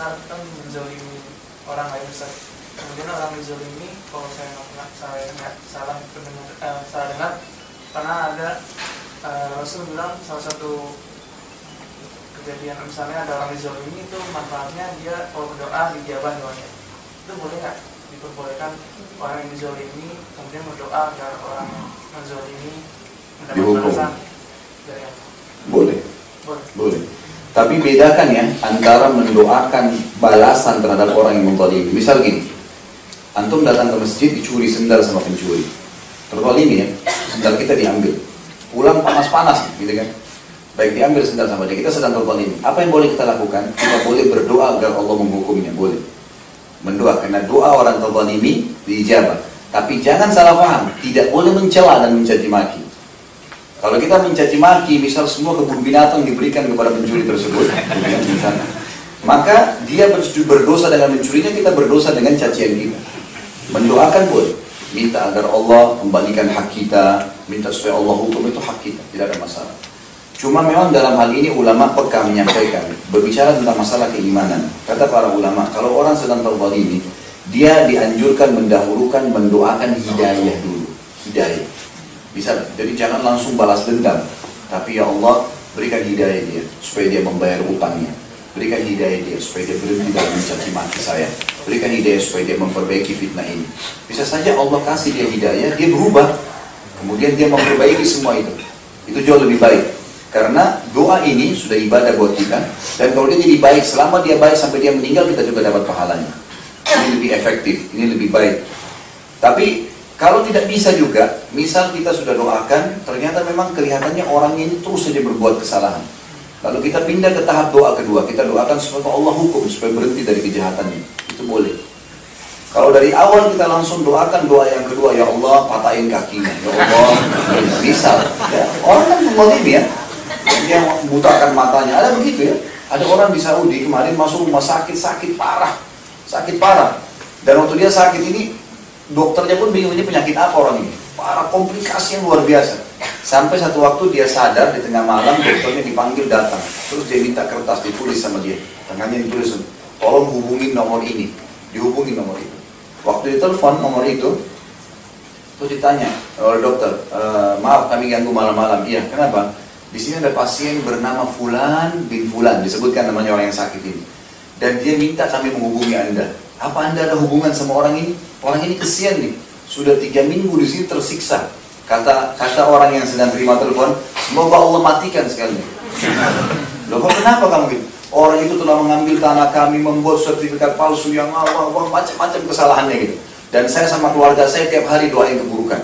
besar kan menzolimi orang lain besar kemudian orang menzolimi kalau saya nggak pernah saya nggak salah pendengar eh, salah dengar karena ada eh, Rasul bilang salah satu kejadian misalnya ada orang dizolimi itu manfaatnya dia kalau berdoa dijabah doanya. Itu boleh nggak diperbolehkan orang yang dizolimi kemudian berdoa agar orang yang menzolimi mendapat balasan? Dari Allah Boleh, boleh. Boleh. Tapi bedakan ya antara mendoakan balasan terhadap orang yang menzalimi. Misal gini, antum datang ke masjid dicuri sendal sama pencuri. Terzalimi ya, sendal kita diambil. Pulang panas-panas gitu kan. Baik diambil sendal sama dia, kita sedang terzalimi. Apa yang boleh kita lakukan? Kita boleh berdoa agar Allah menghukumnya, boleh. Mendoa, karena doa orang terzalimi diijabah. Tapi jangan salah paham, tidak boleh mencela dan mencaci maki. Kalau kita mencaci maki, misal semua kebun binatang diberikan kepada pencuri tersebut, maka dia ber- berdosa dengan mencurinya, kita berdosa dengan cacian kita. Mendoakan boleh, minta agar Allah kembalikan hak kita, minta supaya Allah hukum itu hak kita, tidak ada masalah. Cuma memang dalam hal ini ulama peka menyampaikan, berbicara tentang masalah keimanan. Kata para ulama, kalau orang sedang terzalimi, dia dianjurkan mendahulukan mendoakan hidayah dulu, hidayah. Bisa, jadi jangan langsung balas dendam. Tapi ya Allah, berikan hidayah dia, supaya dia membayar utangnya. Berikan hidayah dia, supaya dia berhenti dalam mencaci maki saya. Berikan hidayah supaya dia memperbaiki fitnah ini. Bisa saja Allah kasih dia hidayah, dia berubah. Kemudian dia memperbaiki semua itu. Itu jauh lebih baik. Karena doa ini sudah ibadah buat kita. Dan kalau dia jadi baik, selama dia baik sampai dia meninggal, kita juga dapat pahalanya. Ini lebih efektif, ini lebih baik. Tapi kalau tidak bisa juga, misal kita sudah doakan, ternyata memang kelihatannya orang ini terus saja berbuat kesalahan. Lalu kita pindah ke tahap doa kedua, kita doakan supaya Allah hukum, supaya berhenti dari kejahatannya. Itu boleh. Kalau dari awal kita langsung doakan doa yang kedua, ya Allah patahin kakinya, ya Allah. Misal, ya, orang kan mengolim ya, dia butakan matanya, ada begitu ya. Ada orang di Saudi kemarin masuk rumah sakit, sakit parah, sakit parah. Dan waktu dia sakit ini, dokternya pun bingung ini penyakit apa orang ini. Parah, komplikasi yang luar biasa. Sampai satu waktu dia sadar di tengah malam dokternya dipanggil datang. Terus dia minta kertas ditulis sama dia. Tangannya ditulis, tolong hubungi nomor ini. Dihubungi nomor itu. Waktu ditelepon nomor itu, terus ditanya oleh dokter, "E, maaf kami ganggu malam-malam. Iya, kenapa? Di sini ada pasien bernama Fulan bin Fulan, disebutkan namanya orang yang sakit ini. Dan dia minta kami menghubungi Anda. Apa Anda ada hubungan sama orang ini? Orang ini kesian nih, sudah tiga minggu di sini tersiksa. Kata kata orang yang sedang terima telepon, semoga Allah matikan sekali. Loh kenapa kamu gitu? Orang itu telah mengambil tanah kami, membuat sertifikat palsu yang awal, awal macam-macam kesalahannya gitu. Dan saya sama keluarga saya tiap hari doain keburukan.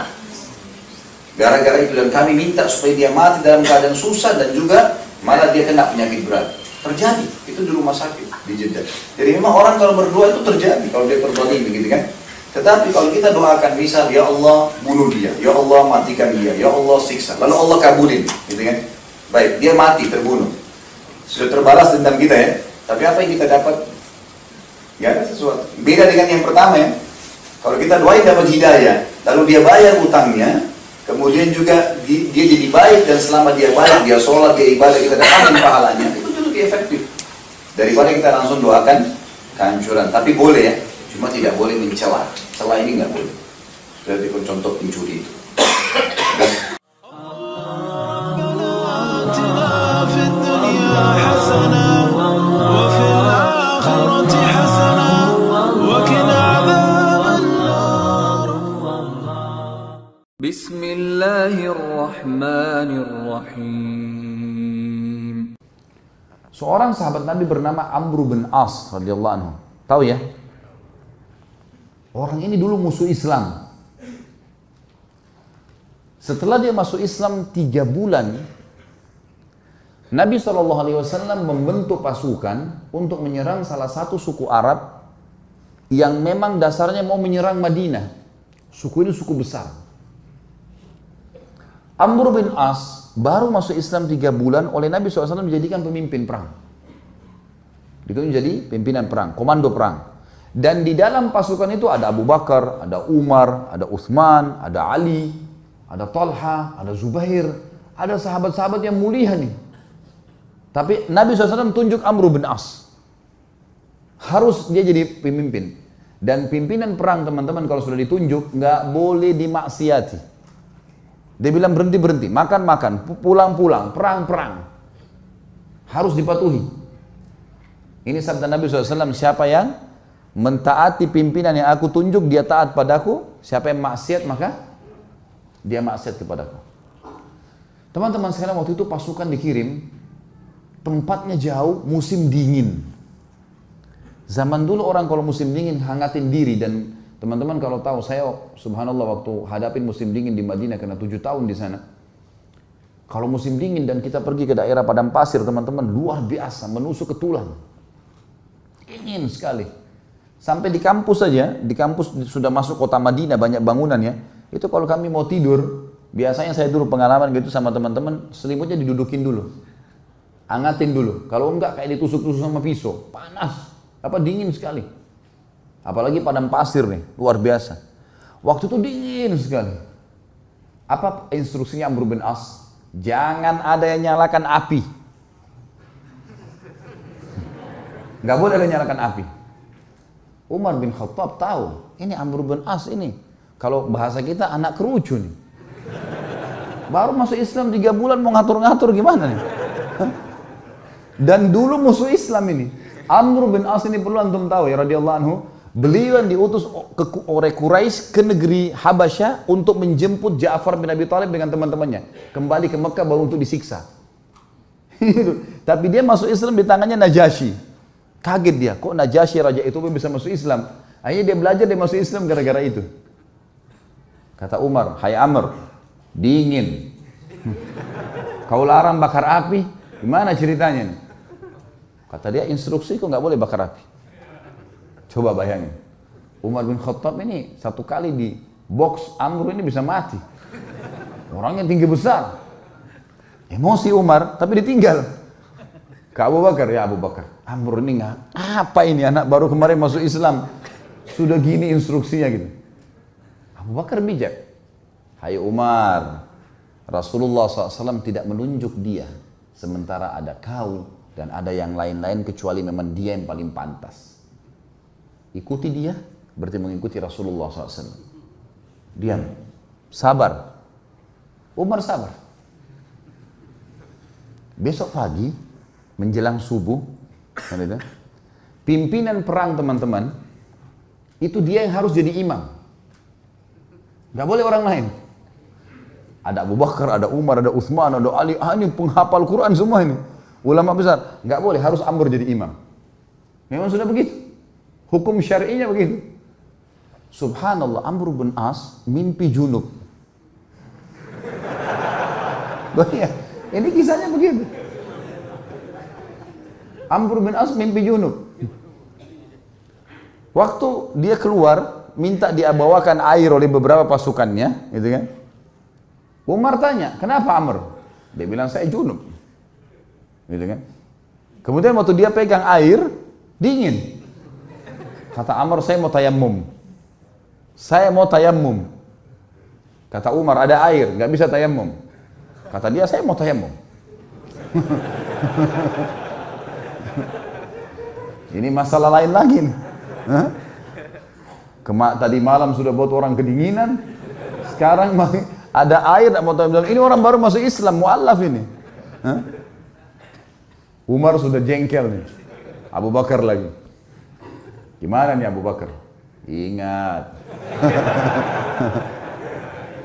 Gara-gara itu dan kami minta supaya dia mati dalam keadaan susah dan juga malah dia kena penyakit berat. Terjadi, itu di rumah sakit di Jeddah. Jadi memang orang kalau berdoa itu terjadi kalau dia terbalik begitu kan. Tetapi kalau kita doakan misal ya Allah bunuh dia, ya Allah matikan dia, ya Allah siksa, lalu Allah kabulin, gitu kan? Baik, dia mati terbunuh. Sudah terbalas dendam kita ya. Tapi apa yang kita dapat? Gak ada sesuatu. Beda dengan yang pertama ya. Kalau kita doain dapat hidayah, lalu dia bayar utangnya, kemudian juga di- dia jadi baik dan selama dia baik, dia sholat, dia ibadah, kita dapatkan pahalanya, itu lebih efektif daripada kita langsung doakan kehancuran tapi boleh ya cuma tidak boleh mencela. Celah ini nggak boleh. Seperti contoh pencuri itu Bismillahirrahmanirrahim. Seorang sahabat Nabi bernama Amr bin As radhiyallahu anhu. Tahu ya? Orang ini dulu musuh Islam. Setelah dia masuk Islam tiga bulan, Nabi SAW membentuk pasukan untuk menyerang salah satu suku Arab yang memang dasarnya mau menyerang Madinah. Suku ini suku besar. Amr bin As baru masuk Islam tiga bulan oleh Nabi SAW menjadikan pemimpin perang. Itu menjadi pimpinan perang, komando perang. Dan di dalam pasukan itu ada Abu Bakar, ada Umar, ada Uthman, ada Ali, ada Talha, ada Zubair, ada sahabat-sahabat yang mulia nih. Tapi Nabi SAW tunjuk Amr bin As. Harus dia jadi pemimpin. Dan pimpinan perang teman-teman kalau sudah ditunjuk nggak boleh dimaksiati. Dia bilang berhenti berhenti, makan makan, pulang pulang, perang perang. Harus dipatuhi. Ini sabda Nabi SAW, siapa yang mentaati pimpinan yang aku tunjuk, dia taat padaku. Siapa yang maksiat maka dia maksiat kepadaku. Teman-teman sekarang waktu itu pasukan dikirim, tempatnya jauh, musim dingin. Zaman dulu orang kalau musim dingin hangatin diri dan teman-teman kalau tahu saya subhanallah waktu hadapin musim dingin di Madinah karena tujuh tahun di sana. Kalau musim dingin dan kita pergi ke daerah padang pasir teman-teman luar biasa menusuk ke tulang. Dingin sekali. Sampai di kampus saja, di kampus sudah masuk kota Madinah banyak bangunan ya. Itu kalau kami mau tidur, biasanya saya dulu pengalaman gitu sama teman-teman, selimutnya didudukin dulu. Angatin dulu. Kalau enggak kayak ditusuk-tusuk sama pisau, panas. Apa dingin sekali. Apalagi padang pasir nih, luar biasa. Waktu itu dingin sekali. Apa instruksinya Amr bin As? Jangan ada yang nyalakan api. Nggak boleh ada yang nyalakan api. Umar bin Khattab tahu, ini Amr bin As ini. Kalau bahasa kita anak kerucu nih. Baru masuk Islam tiga bulan mau ngatur-ngatur gimana nih? Dan dulu musuh Islam ini. Amr bin As ini perlu antum tahu ya radhiyallahu anhu. Beliau yang diutus oleh Quraisy ke negeri Habasyah untuk menjemput Ja'far bin Abi Thalib dengan teman-temannya. Kembali ke Mekah baru untuk disiksa. Tapi dia masuk Islam di tangannya Najasyi. Kaget dia, kok Najasyi raja itu bisa masuk Islam? Akhirnya dia belajar dia masuk Islam gara-gara itu. Kata Umar, hai Amr, dingin. Kau larang bakar api, gimana ceritanya? Kata dia instruksi kok nggak boleh bakar api. Coba bayangin. Umar bin Khattab ini satu kali di box Amr ini bisa mati. Orangnya tinggi besar. Emosi Umar, tapi ditinggal. Ke Abu Bakar, ya Abu Bakar. Amr ini nggak, apa ini anak baru kemarin masuk Islam. Sudah gini instruksinya gitu. Abu Bakar bijak. Hai Umar, Rasulullah SAW tidak menunjuk dia. Sementara ada kau dan ada yang lain-lain kecuali memang dia yang paling pantas. Ikuti dia, berarti mengikuti Rasulullah SAW. Diam, sabar. Umar sabar. Besok pagi, menjelang subuh, kan pimpinan perang teman-teman, itu dia yang harus jadi imam. Gak boleh orang lain. Ada Abu Bakar, ada Umar, ada Uthman, ada Ali, ah ini penghafal Quran semua ini. Ulama besar, nggak boleh harus Amr jadi imam. Memang sudah begitu. Hukum syar'inya begitu. Subhanallah, Amr bin As mimpi junub. Banyak. Ini kisahnya begitu. Amr bin As mimpi junub. Waktu dia keluar, minta dia bawakan air oleh beberapa pasukannya, gitu kan? Umar tanya, kenapa Amr? Dia bilang saya junub. Gitu kan? Kemudian waktu dia pegang air, dingin. Kata Amr, saya mau tayamum. Saya mau tayamum. Kata Umar, ada air, nggak bisa tayamum. Kata dia, saya mau tayamum. Ini masalah lain lagi. Nih. Kemak tadi malam sudah buat orang kedinginan, sekarang ada air mau tayamum. Ini orang baru masuk Islam, mualaf ini. Umar sudah jengkel nih. Abu Bakar lagi. Gimana nih Abu Bakar? Ingat.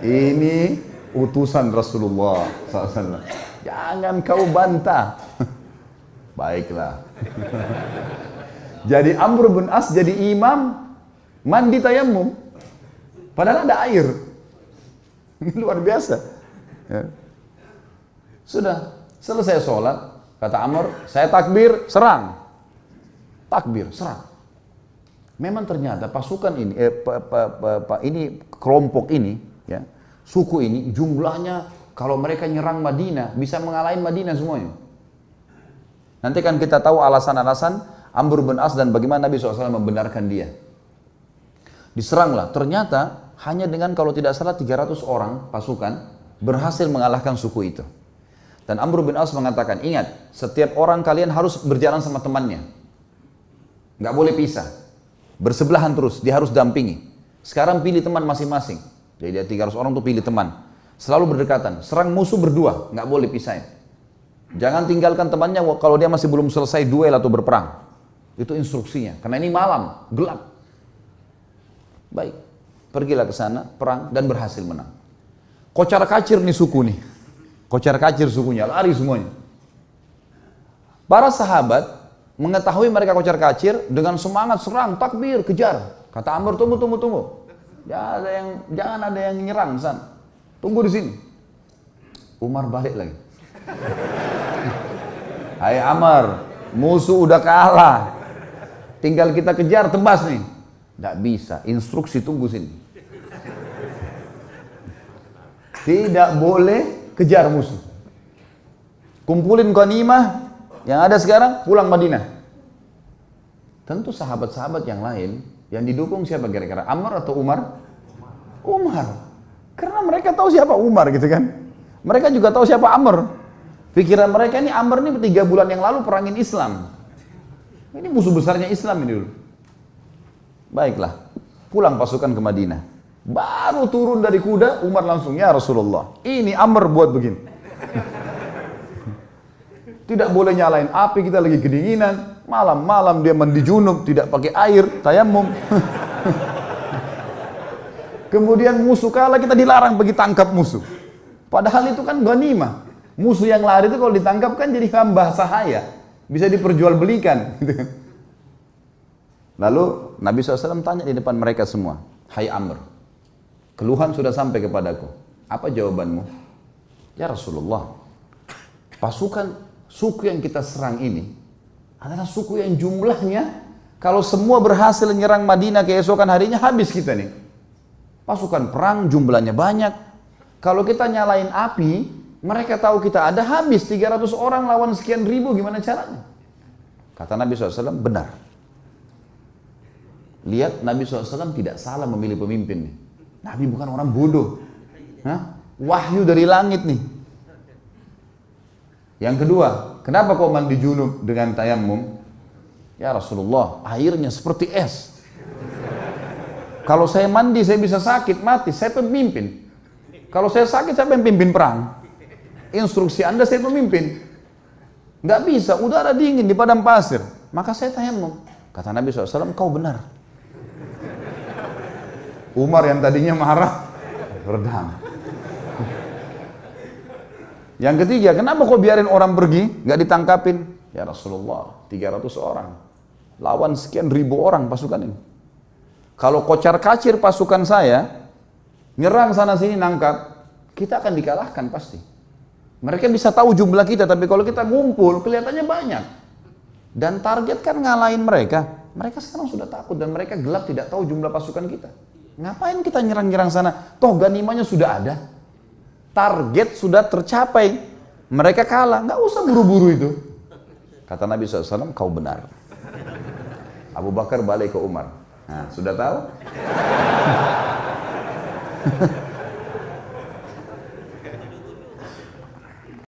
Ini utusan Rasulullah SAW. Jangan kau bantah. Baiklah. jadi Amr bin As jadi imam mandi tayamum. Padahal ada air. Luar biasa. Ya. Sudah selesai sholat, kata Amr, saya takbir, serang. Takbir, serang. Memang ternyata pasukan ini, eh, pa, pa, pa, pa, ini kelompok ini, ya, suku ini jumlahnya kalau mereka nyerang Madinah bisa mengalahin Madinah semuanya. Nanti kan kita tahu alasan-alasan Amr bin As dan bagaimana Nabi SAW membenarkan dia. Diseranglah, ternyata hanya dengan kalau tidak salah 300 orang pasukan berhasil mengalahkan suku itu. Dan Amr bin As mengatakan, ingat, setiap orang kalian harus berjalan sama temannya. nggak boleh pisah. Bersebelahan terus, dia harus dampingi. Sekarang pilih teman masing-masing. Jadi dia 300 orang tuh pilih teman. Selalu berdekatan. Serang musuh berdua, nggak boleh pisahin. Jangan tinggalkan temannya kalau dia masih belum selesai duel atau berperang. Itu instruksinya. Karena ini malam, gelap. Baik, pergilah ke sana, perang dan berhasil menang. Kocar kacir nih suku nih. Kocar kacir sukunya, lari semuanya. Para sahabat mengetahui mereka kocar kacir dengan semangat serang, takbir, kejar. Kata Amr, tunggu, tunggu, tunggu. Jangan ada yang, jangan ada yang nyerang san. Tunggu di sini. Umar balik lagi. Hai Amr, musuh udah kalah. Tinggal kita kejar, tebas nih. Tidak bisa, instruksi tunggu sini. Tidak boleh kejar musuh. Kumpulin ghanimah yang ada sekarang pulang Madinah. Tentu sahabat-sahabat yang lain yang didukung siapa kira-kira? Amr atau Umar? Umar. Karena mereka tahu siapa Umar gitu kan. Mereka juga tahu siapa Amr. Pikiran mereka ini Amr ini tiga bulan yang lalu perangin Islam. Ini musuh besarnya Islam ini dulu. Baiklah, pulang pasukan ke Madinah. Baru turun dari kuda, Umar langsung, ya Rasulullah, ini Amr buat begini. Tidak boleh nyalain api, kita lagi kedinginan. Malam-malam dia mandi junub, tidak pakai air, tayamum. Kemudian musuh kalah, kita dilarang pergi tangkap musuh. Padahal itu kan ghanimah. Musuh yang lari itu kalau ditangkap kan jadi hamba sahaya. Bisa diperjualbelikan. Gitu. Lalu Nabi SAW tanya di depan mereka semua. Hai Amr, keluhan sudah sampai kepadaku. Apa jawabanmu? Ya Rasulullah, pasukan suku yang kita serang ini adalah suku yang jumlahnya kalau semua berhasil menyerang Madinah keesokan harinya habis kita nih. Pasukan perang jumlahnya banyak. Kalau kita nyalain api, mereka tahu kita ada habis 300 orang lawan sekian ribu gimana caranya? Kata Nabi SAW, benar. Lihat Nabi SAW tidak salah memilih pemimpin nih. Nabi bukan orang bodoh. Hah? Wahyu dari langit nih. Yang kedua, kenapa kau mandi junub dengan tayamum? Ya Rasulullah, airnya seperti es. Kalau saya mandi saya bisa sakit, mati. Saya pemimpin. Kalau saya sakit, saya pemimpin perang. Instruksi Anda saya pemimpin. Nggak bisa, udara dingin di padang pasir. Maka saya tayamum. Kata Nabi SAW, kau benar. Umar yang tadinya marah, redam. Yang ketiga, kenapa kau biarin orang pergi, nggak ditangkapin? Ya Rasulullah, 300 orang. Lawan sekian ribu orang pasukan ini. Kalau kocar kacir pasukan saya, nyerang sana sini nangkap, kita akan dikalahkan pasti. Mereka bisa tahu jumlah kita, tapi kalau kita ngumpul, kelihatannya banyak. Dan target kan ngalahin mereka. Mereka sekarang sudah takut dan mereka gelap tidak tahu jumlah pasukan kita. Ngapain kita nyerang-nyerang sana? Toh ganimanya sudah ada. Target sudah tercapai. Mereka kalah, nggak usah buru-buru itu. Kata Nabi SAW, kau benar. Abu Bakar balik ke Umar. Nah, sudah tahu?